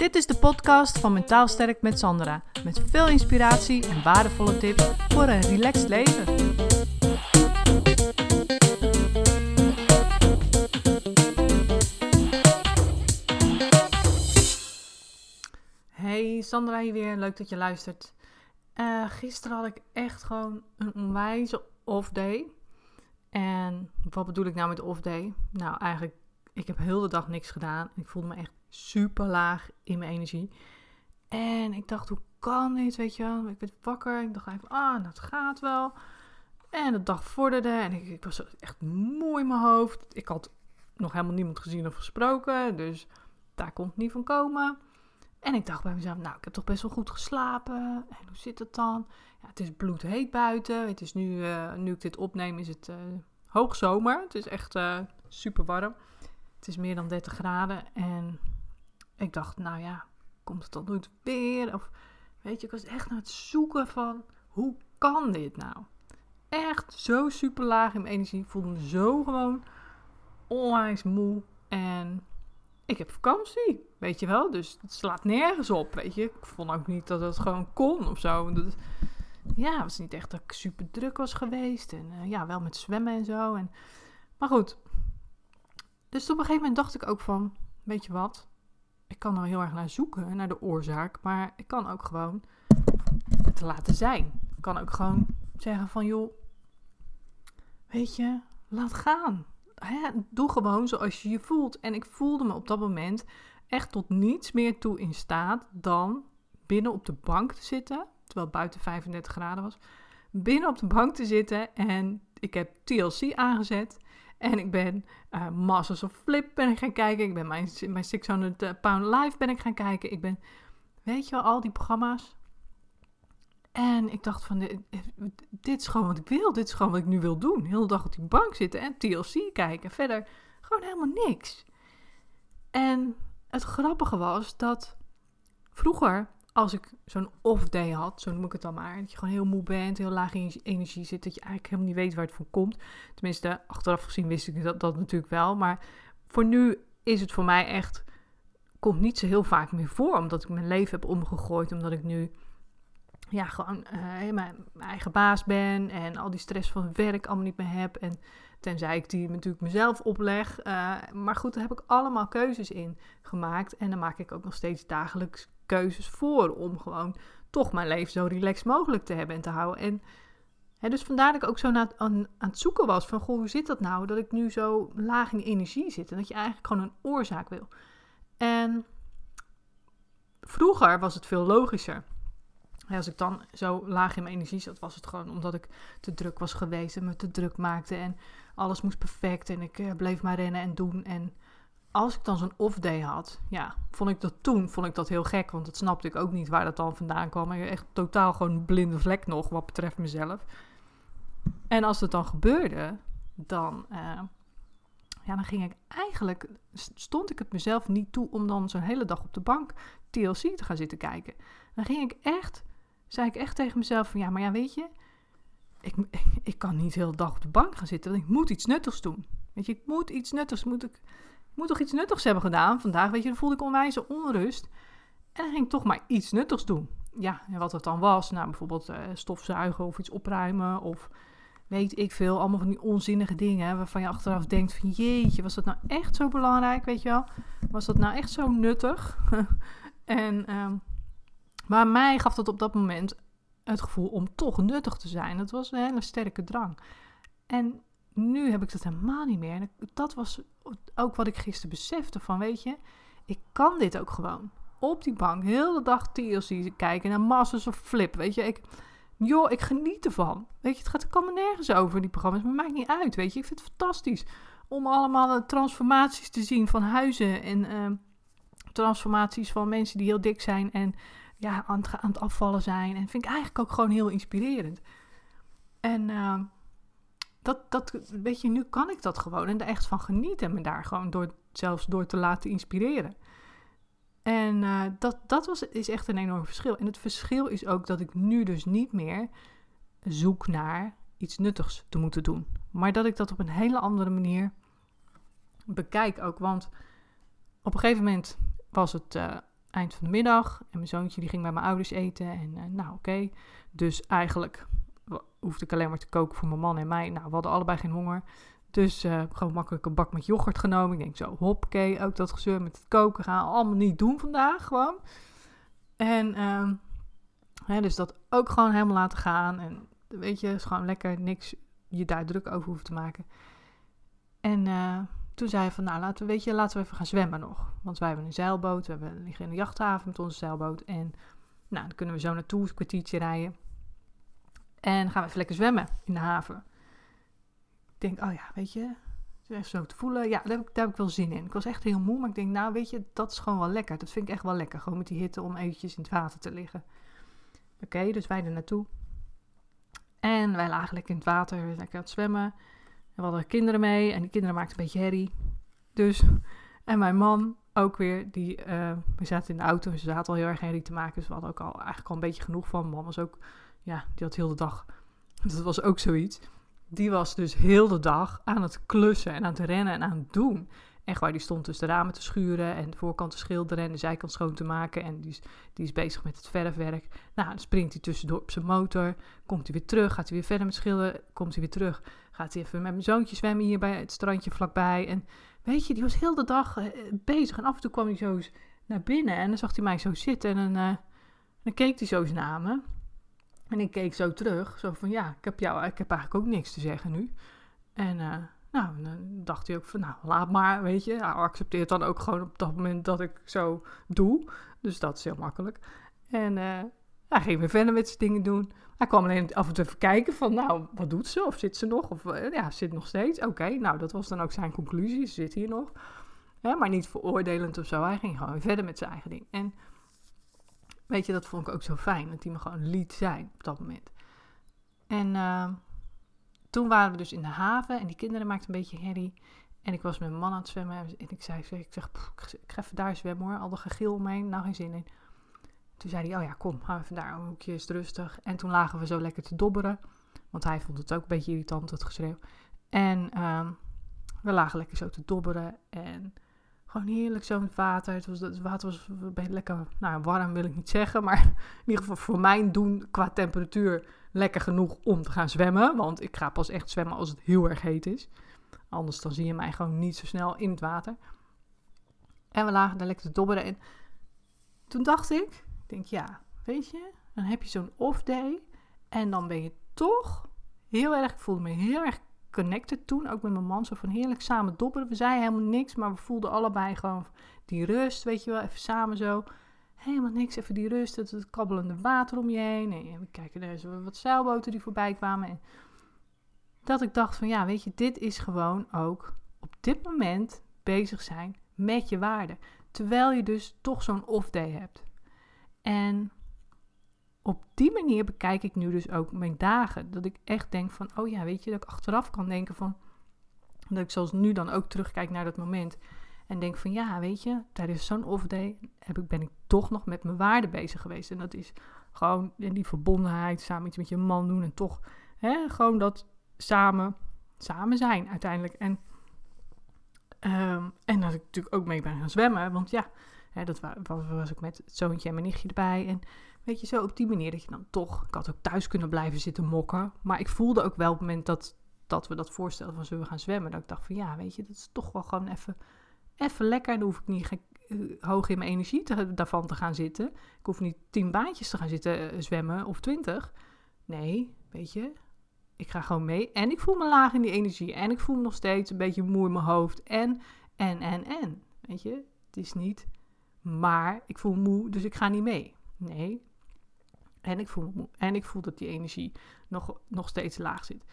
Dit is de podcast van Mentaal Sterk met Sandra. Met veel inspiratie en waardevolle tips voor een relaxed leven. Hey, Sandra hier weer. Leuk dat je luistert. Uh, gisteren had ik echt gewoon een onwijze off day. En wat bedoel ik nou met off day? Nou, eigenlijk, ik heb heel de dag niks gedaan. Ik voelde me echt super laag in mijn energie. En ik dacht, hoe kan dit, weet je wel? Ik werd wakker. Ik dacht even, ah, dat gaat wel. En de dag vorderde en ik, ik was echt moe in mijn hoofd. Ik had nog helemaal niemand gezien of gesproken, dus daar kon het niet van komen. En ik dacht bij mezelf, nou, ik heb toch best wel goed geslapen. En hoe zit het dan? Ja, het is bloedheet buiten. Het is nu, uh, nu ik dit opneem, is het uh, hoogzomer. Het is echt uh, super warm. Het is meer dan 30 graden. En ik dacht, nou ja, komt het dan nooit weer? Of weet je, ik was echt naar het zoeken van, hoe kan dit nou? Echt zo super laag in mijn energie. Ik voelde me zo gewoon onwijs moe. En ik heb vakantie, weet je wel. Dus het slaat nergens op, weet je. Ik vond ook niet dat het gewoon kon of zo. Dat, ja, het was niet echt dat ik super druk was geweest. En uh, ja, wel met zwemmen en zo. En, maar goed. Dus op een gegeven moment dacht ik ook van, weet je wat? Kan er heel erg naar zoeken, naar de oorzaak. Maar ik kan ook gewoon het laten zijn. Ik kan ook gewoon zeggen van, joh, weet je, laat gaan doe gewoon zoals je je voelt. En ik voelde me op dat moment echt tot niets meer toe in staat dan binnen op de bank te zitten, terwijl het buiten 35 graden was. Binnen op de bank te zitten en ik heb TLC aangezet. En ik ben uh, Masters of Flip ben ik gaan kijken. Ik ben mijn, mijn 600 eh, Pound Live ben ik gaan kijken. Ik ben, weet je al die programma's. En ik dacht van, dit, is gewoon wat ik wil. Dit is gewoon wat ik nu wil doen. Heel de dag op die bank zitten en TLC kijken. Verder gewoon helemaal niks. En het grappige was dat vroeger, als ik zo'n off-day had, zo noem ik het dan maar, dat je gewoon heel moe bent, heel laag in energie zit, dat je eigenlijk helemaal niet weet waar het van komt. Tenminste, achteraf gezien wist ik dat, dat natuurlijk wel. Maar voor nu is het voor mij echt, komt niet zo heel vaak meer voor, omdat ik mijn leven heb omgegooid, omdat ik nu ja, gewoon uh, mijn, eigen baas ben en al die stress van werk allemaal niet meer heb. En tenzij ik die natuurlijk mezelf opleg. Uh, maar goed, daar heb ik allemaal keuzes in gemaakt. En dan maak ik ook nog steeds dagelijks keuzes voor om gewoon toch mijn leven zo relaxed mogelijk te hebben en te houden. En hè, dus vandaar dat ik ook zo aan, aan, het zoeken was van, goh, hoe zit dat nou? Dat ik nu zo laag in energie zit en dat je eigenlijk gewoon een oorzaak wil. En vroeger was het veel logischer als ik dan zo laag in mijn energie zat, was het gewoon omdat ik te druk was geweest en me te druk maakte en alles moest perfect en ik uh, bleef maar rennen en doen. En als ik dan zo'n off-day had, ja, vond ik dat toen vond ik dat heel gek, want dat snapte ik ook niet waar dat dan vandaan kwam. Echt totaal gewoon een blinde vlek nog wat betreft mezelf. En als het dan gebeurde, dan, uh, ja, dan ging ik eigenlijk, stond ik het mezelf niet toe om dan zo'n hele dag op de bank TLC te gaan zitten kijken. Dan ging ik echt zei ik echt tegen mezelf van ja, maar ja, weet je, ik, ik, kan niet de hele dag op de bank gaan zitten, want ik moet iets nuttigs doen. Weet je, ik moet iets nuttigs, moet ik moet toch iets nuttigs hebben gedaan vandaag, weet je, dan voelde ik onwijze onrust. En dan ging ik toch maar iets nuttigs doen. Ja, en wat het dan was, nou bijvoorbeeld uh, stofzuigen of iets opruimen of weet ik veel, allemaal van die onzinnige dingen waarvan je achteraf denkt van jeetje, was dat nou echt zo belangrijk, weet je wel? Was dat nou echt zo nuttig? en um, maar mij gaf dat op dat moment het gevoel om toch nuttig te zijn. Het was een hele sterke drang. En nu heb ik dat helemaal niet meer. En dat was ook wat ik gisteren besefte van, weet je, ik kan dit ook gewoon. Op die bank, heel de dag TLC kijken naar Masters of Flip, weet je. Ik, joh, ik geniet ervan. Weet je, het gaat, kan me nergens over, die programma's. Maar maakt niet uit, weet je. Ik vind het fantastisch om allemaal transformaties te zien van huizen en uh, transformaties van mensen die heel dik zijn en ja, aan, het, aan het afvallen zijn. En vind ik eigenlijk ook gewoon heel inspirerend. En uh, dat, dat, weet je, nu kan ik dat gewoon en er echt van genieten en me daar gewoon door, zelfs door te laten inspireren. En uh, dat, dat was, is echt een enorm verschil. En het verschil is ook dat ik nu dus niet meer zoek naar iets nuttigs te moeten doen. Maar dat ik dat op een hele andere manier bekijk ook. Want op een gegeven moment was het uh, eind van de middag. En mijn zoontje die ging bij mijn ouders eten. En eh, nou, oké. Dus eigenlijk hoefde ik alleen maar te koken voor mijn man en mij. Nou, we hadden allebei geen honger. Dus uh, gewoon makkelijk een bak met yoghurt genomen. Ik denk zo, hoppakee, ook dat gezeur met het koken gaan we allemaal niet doen vandaag gewoon. En um, hè, dus dat ook gewoon helemaal laten gaan. En weet je, is gewoon lekker niks je daar druk over hoeft te maken. En uh, toen zei hij van, nou laten we, weet je, laten we even gaan zwemmen nog. Want wij hebben een zeilboot, we hebben, liggen in de jachthaven met onze zeilboot. En nou, dan kunnen we zo naartoe, een kwartiertje rijden. En gaan we even lekker zwemmen in de haven. Ik denk, oh ja, weet je, echt zo te voelen. Ja, daar heb, ik, daar heb ik wel zin in. Ik was echt heel moe, maar ik denk, nou weet je, dat is gewoon wel lekker. Dat vind ik echt wel lekker, gewoon met die hitte om eventjes in het water te liggen. Oké, dus wij er naartoe. En wij lagen lekker in het water, lekker aan het zwemmen. En we hadden kinderen mee en die kinderen maakten een beetje herrie. Dus, en mijn man ook weer, die, uh, we zaten in de auto en ze zaten al heel erg herrie te maken. Dus we hadden ook al eigenlijk al een beetje genoeg van. Man was ook, ja, die had heel de dag, dat was ook zoiets. Die was dus heel de dag aan het klussen en aan het rennen en aan het doen. Echt waar, die stond dus de ramen te schuren en de voorkant te schilderen en de zijkant schoon te maken. En die is, die is bezig met het verfwerk. Nou, dan springt hij tussendoor op zijn motor. Komt hij weer terug, gaat hij weer verder met schilderen. Komt hij weer terug, gaat hij even met mijn zoontje zwemmen hier bij het strandje vlakbij. En weet je, die was heel de dag eh, bezig. En af en toe kwam hij zo eens naar binnen en dan zag hij mij zo zitten. En dan, uh, dan keek hij zo eens naar me. En ik keek zo terug, zo van ja, ik heb, jou, ik heb eigenlijk ook niks te zeggen nu. En... Uh, nou, dan dacht hij ook van, nou, laat maar, weet je. Hij accepteert dan ook gewoon op dat moment dat ik zo doe. Dus dat is heel makkelijk. En uh, hij ging weer verder met zijn dingen doen. Hij kwam alleen af en toe even kijken van, nou, wat doet ze? Of zit ze nog? Of uh, ja, zit nog steeds. Oké, nou, dat was dan ook zijn conclusie. Ze zit hier nog. Maar niet veroordelend of zo. Hij ging gewoon verder met zijn eigen ding. En weet je, dat vond ik ook zo fijn. Dat hij me gewoon liet zijn op dat moment. En... Uh, toen waren we dus in de haven en die kinderen maakten een beetje herrie. En ik was met mijn man aan het zwemmen en ik zei, ik zeg, ik ga even daar zwemmen hoor. Al de gegil omheen, nou geen zin in. Toen zei hij, oh ja, kom, gaan we even daar een hoekje, is rustig. En toen lagen we zo lekker te dobberen. Want hij vond het ook een beetje irritant, het geschreeuw. En um, we lagen lekker zo te dobberen en gewoon heerlijk zo met water. Het, was, het water was lekker, nou warm wil ik niet zeggen, maar in ieder geval voor mijn doen qua temperatuur lekker genoeg om te gaan zwemmen. Want ik ga pas echt zwemmen als het heel erg heet is. Anders dan zie je mij gewoon niet zo snel in het water. En we lagen daar lekker te dobberen. En toen dacht ik, ik denk ja, weet je, dan heb je zo'n off day. En dan ben je toch heel erg, ik voelde me heel erg connected toen, ook met mijn man, zo van heerlijk samen dobberen. We zeiden helemaal niks, maar we voelden allebei gewoon die rust, weet je wel, even samen zo. Helemaal niks, even die rust, het, het kabbelende water om je heen. En we kijken naar zo wat zeilboten die voorbij kwamen. En dat ik dacht van ja, weet je, dit is gewoon ook op dit moment bezig zijn met je waarde. Terwijl je dus toch zo'n off-day hebt. En op die manier bekijk ik nu dus ook mijn dagen. Dat ik echt denk van, oh ja, weet je, dat ik achteraf kan denken van, dat ik zoals nu dan ook terugkijk naar dat moment. En denk van, ja, weet je, tijdens zo'n off-day heb ik, ben ik toch nog met mijn waarde bezig geweest. En dat is gewoon die verbondenheid, samen iets met je man doen en toch hè, gewoon dat samen, samen zijn uiteindelijk. En, um, en dat ik natuurlijk ook mee ben gaan zwemmen, want ja, hè, dat was, was ik met zoontje en mijn nichtje erbij. En Weet je, zo op die manier dat je dan toch... Ik had ook thuis kunnen blijven zitten mokken. Maar ik voelde ook wel op het moment dat, dat we dat voorstelden van zullen we gaan zwemmen... dat ik dacht van ja, weet je, dat is toch wel gewoon even, even lekker. Dan hoef ik niet uh, hoog in mijn energie daarvan te gaan zitten. Ik hoef niet tien baantjes te gaan zitten uh, zwemmen of twintig. Nee, weet je, ik ga gewoon mee. En ik voel me laag in die energie. En ik voel me nog steeds een beetje moe in mijn hoofd. En, en, en, en. Weet je, het is niet... Maar ik voel moe, dus ik ga niet mee. Nee, en ik voel, en ik voel dat die energie nog, nog steeds laag zit.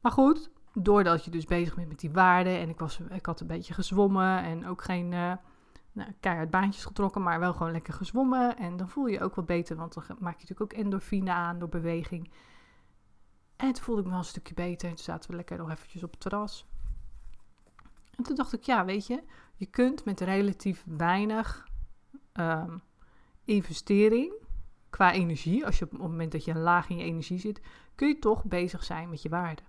Maar goed, doordat je dus bezig bent met die waarden. En ik, was, ik had een beetje gezwommen en ook geen uh, nou, keihard baantjes getrokken, maar wel gewoon lekker gezwommen. En dan voel je je ook wel beter, want dan maak je natuurlijk ook endorfine aan door beweging. En toen voelde ik me wel een stukje beter. En toen zaten we lekker nog eventjes op het terras. En toen dacht ik, ja, weet je, je kunt met relatief weinig um, investering qua energie, als je op het moment dat je laag in je energie zit, kun je toch bezig zijn met je waarde.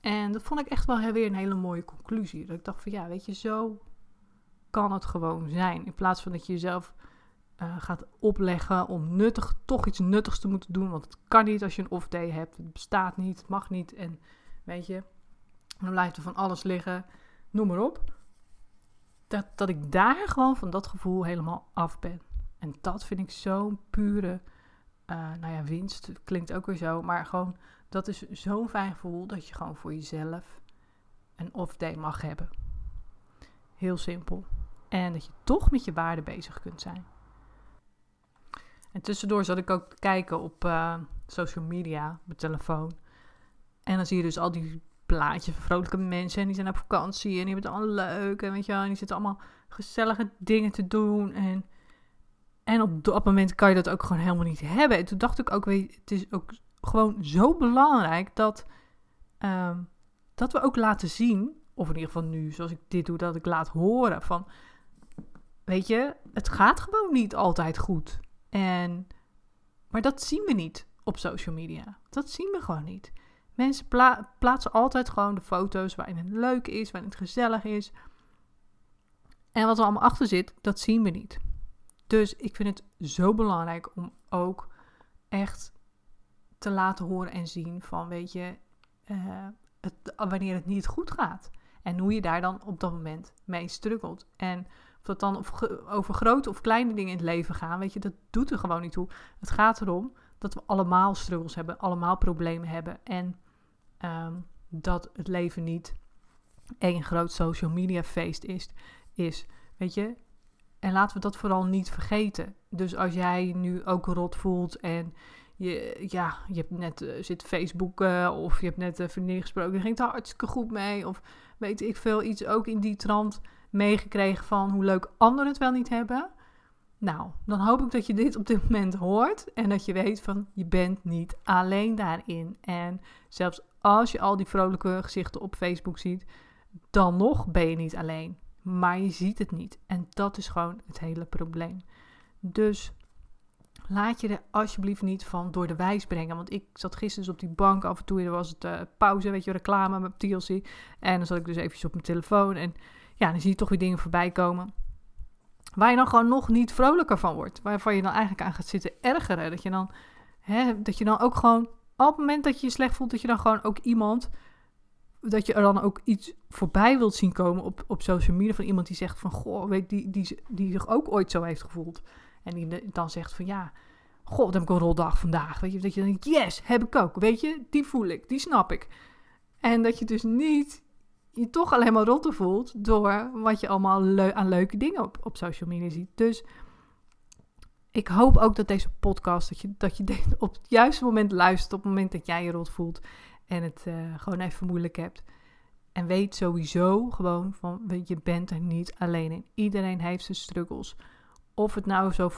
En dat vond ik echt wel weer een hele mooie conclusie. Dat ik dacht van ja, weet je, zo kan het gewoon zijn. In plaats van dat je jezelf uh, gaat opleggen om nuttig, toch iets nuttigs te moeten doen. Want het kan niet als je een off-day hebt. Het bestaat niet, het mag niet. En weet je, dan blijft er van alles liggen. Noem maar op. Dat, dat ik daar gewoon van dat gevoel helemaal af ben. En dat vind ik zo'n pure, uh, nou ja, winst. Klinkt ook weer zo. Maar gewoon, dat is zo'n fijn gevoel dat je gewoon voor jezelf een off-day mag hebben. Heel simpel. En dat je toch met je waarde bezig kunt zijn. En tussendoor zat ik ook te kijken op uh, social media, mijn telefoon. En dan zie je dus al die plaatjes van vrolijke mensen. En die zijn op vakantie en die hebben het allemaal leuk. En weet je en die zitten allemaal gezellige dingen te doen. En, en op dat moment kan je dat ook gewoon helemaal niet hebben. En toen dacht ik ook, weet het is ook gewoon zo belangrijk dat, um, dat we ook laten zien, of in ieder geval nu, zoals ik dit doe, dat ik laat horen van, weet je, het gaat gewoon niet altijd goed. En, maar dat zien we niet op social media. Dat zien we gewoon niet. Mensen plaatsen altijd gewoon de foto's waarin het leuk is, waarin het gezellig is. En wat er allemaal achter zit, dat zien we niet. Dus ik vind het zo belangrijk om ook echt te laten horen en zien van, weet je, het, wanneer het niet goed gaat. En hoe je daar dan op dat moment mee struggelt. En of dat dan over grote of kleine dingen in het leven gaan, weet je, dat doet er gewoon niet toe. Het gaat erom dat we allemaal struggles hebben, allemaal problemen hebben. En Ehm, dat het leven niet één groot social media feest is, is. Weet je? En laten we dat vooral niet vergeten. Dus als jij nu ook rot voelt en je, ja, je hebt net uh, zit Facebook of je hebt net een vriendin gesproken, ging het hartstikke goed mee. Of weet ik veel, iets ook in die trant meegekregen van hoe leuk anderen het wel niet hebben. Nou, dan hoop ik dat je dit op dit moment hoort en dat je weet van je bent niet alleen daarin. En zelfs als je al die vrolijke gezichten op Facebook ziet, dan nog ben je niet alleen. Maar je ziet het niet. En dat is gewoon het hele probleem. Dus laat je er alsjeblieft niet van door de wijs brengen. Want ik zat gisteren dus op die bank af en toe. Er was het uh, pauze, weet je, reclame met TLC. En dan zat ik dus eventjes op mijn telefoon. En ja, dan zie je toch weer dingen voorbij komen. Waar je dan gewoon nog niet vrolijker van wordt. Waarvan je dan eigenlijk aan gaat zitten ergeren. Dat je dan, hè, dat je dan ook gewoon op het moment dat je je slecht voelt, dat je dan gewoon ook iemand, dat je er dan ook iets voorbij wilt zien komen op, op social media van iemand die zegt van, goh, weet die, die, die zich ook ooit zo heeft gevoeld. En die dan zegt van, ja, goh, wat heb ik een roldag vandaag. Weet je, dat je dan denkt, yes, heb ik ook. Weet je, die voel ik, die snap ik. En dat je dus niet je toch alleen maar rotte voelt door wat je allemaal aan leuke dingen op, op social media ziet. Dus ik hoop ook dat deze podcast, dat je, dat je op het juiste moment luistert, op het moment dat jij je rot voelt en het uh, gewoon even moeilijk hebt. En weet sowieso gewoon van, je bent er niet alleen in. Iedereen heeft zijn struggles. Of het nou zo,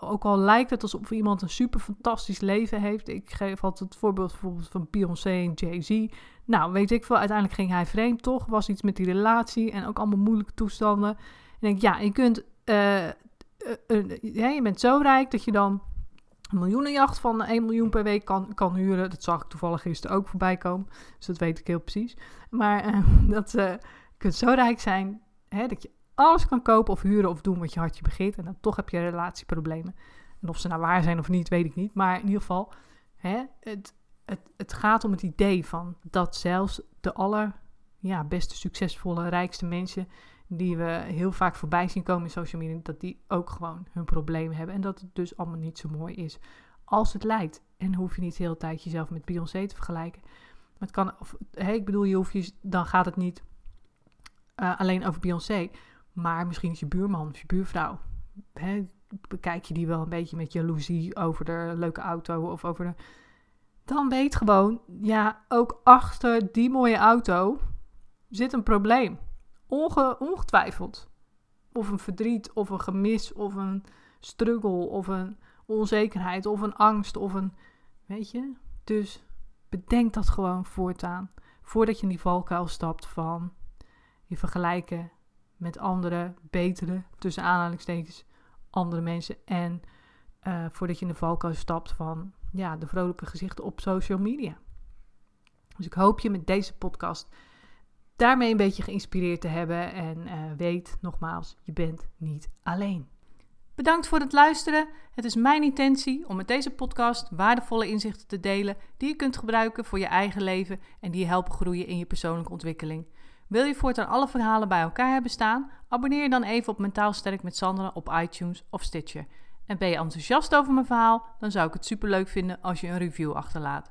ook al lijkt het alsof iemand een super fantastisch leven heeft. Ik geef altijd het voorbeeld bijvoorbeeld van Beyoncé en Jay-Z. Nou, weet ik veel, uiteindelijk ging hij vreemd toch, was iets met die relatie en ook allemaal moeilijke toestanden. En denk, ja, je kunt uh, ja, je bent zo rijk dat je dan miljoenenjacht van 1 miljoen per week kan, kan huren. Dat zag ik toevallig gisteren ook voorbij komen. Dus dat weet ik heel precies. Maar uh, dat je kunt zo rijk zijn hè, dat je alles kan kopen of huren of doen wat je hartje begeert. En dan toch heb je relatieproblemen. En of ze nou waar zijn of niet, weet ik niet. Maar in ieder geval, hè, het, het, het gaat om het idee van dat zelfs de aller ja, beste, succesvolle, rijkste mensen die we heel vaak voorbij zien komen in social media, dat die ook gewoon hun problemen hebben. En dat het dus allemaal niet zo mooi is als het lijkt. En hoef je niet de hele tijd jezelf met Beyoncé te vergelijken. Het kan, hey, ik bedoel, je hoeft je, dan gaat het niet uh, alleen over Beyoncé, maar misschien is je buurman of je buurvrouw. Hè, bekijk je die wel een beetje met jaloezie over de leuke auto of over de. Dan weet gewoon, ja, ook achter die mooie auto zit een probleem. Onge, ongetwijfeld. Of een verdriet, of een gemis, of een struggle, of een onzekerheid, of een angst, of een. Weet je? Dus bedenk dat gewoon voortaan. Voordat je in die valkuil stapt van je vergelijken met andere, betere, tussen aanhalingstekens, andere mensen. En uh, voordat je in de valkuil stapt van ja, de vrolijke gezichten op social media. Dus ik hoop je met deze podcast daarmee een beetje geïnspireerd te hebben. En uh, weet nogmaals, je bent niet alleen. Bedankt voor het luisteren. Het is mijn intentie om met deze podcast waardevolle inzichten te delen die je kunt gebruiken voor je eigen leven en die je helpen groeien in je persoonlijke ontwikkeling. Wil je voortaan alle verhalen bij elkaar hebben staan? Abonneer je dan even op Mentaal Sterk met Sandra op iTunes of Stitcher. En ben je enthousiast over mijn verhaal? Dan zou ik het superleuk vinden als je een review achterlaat.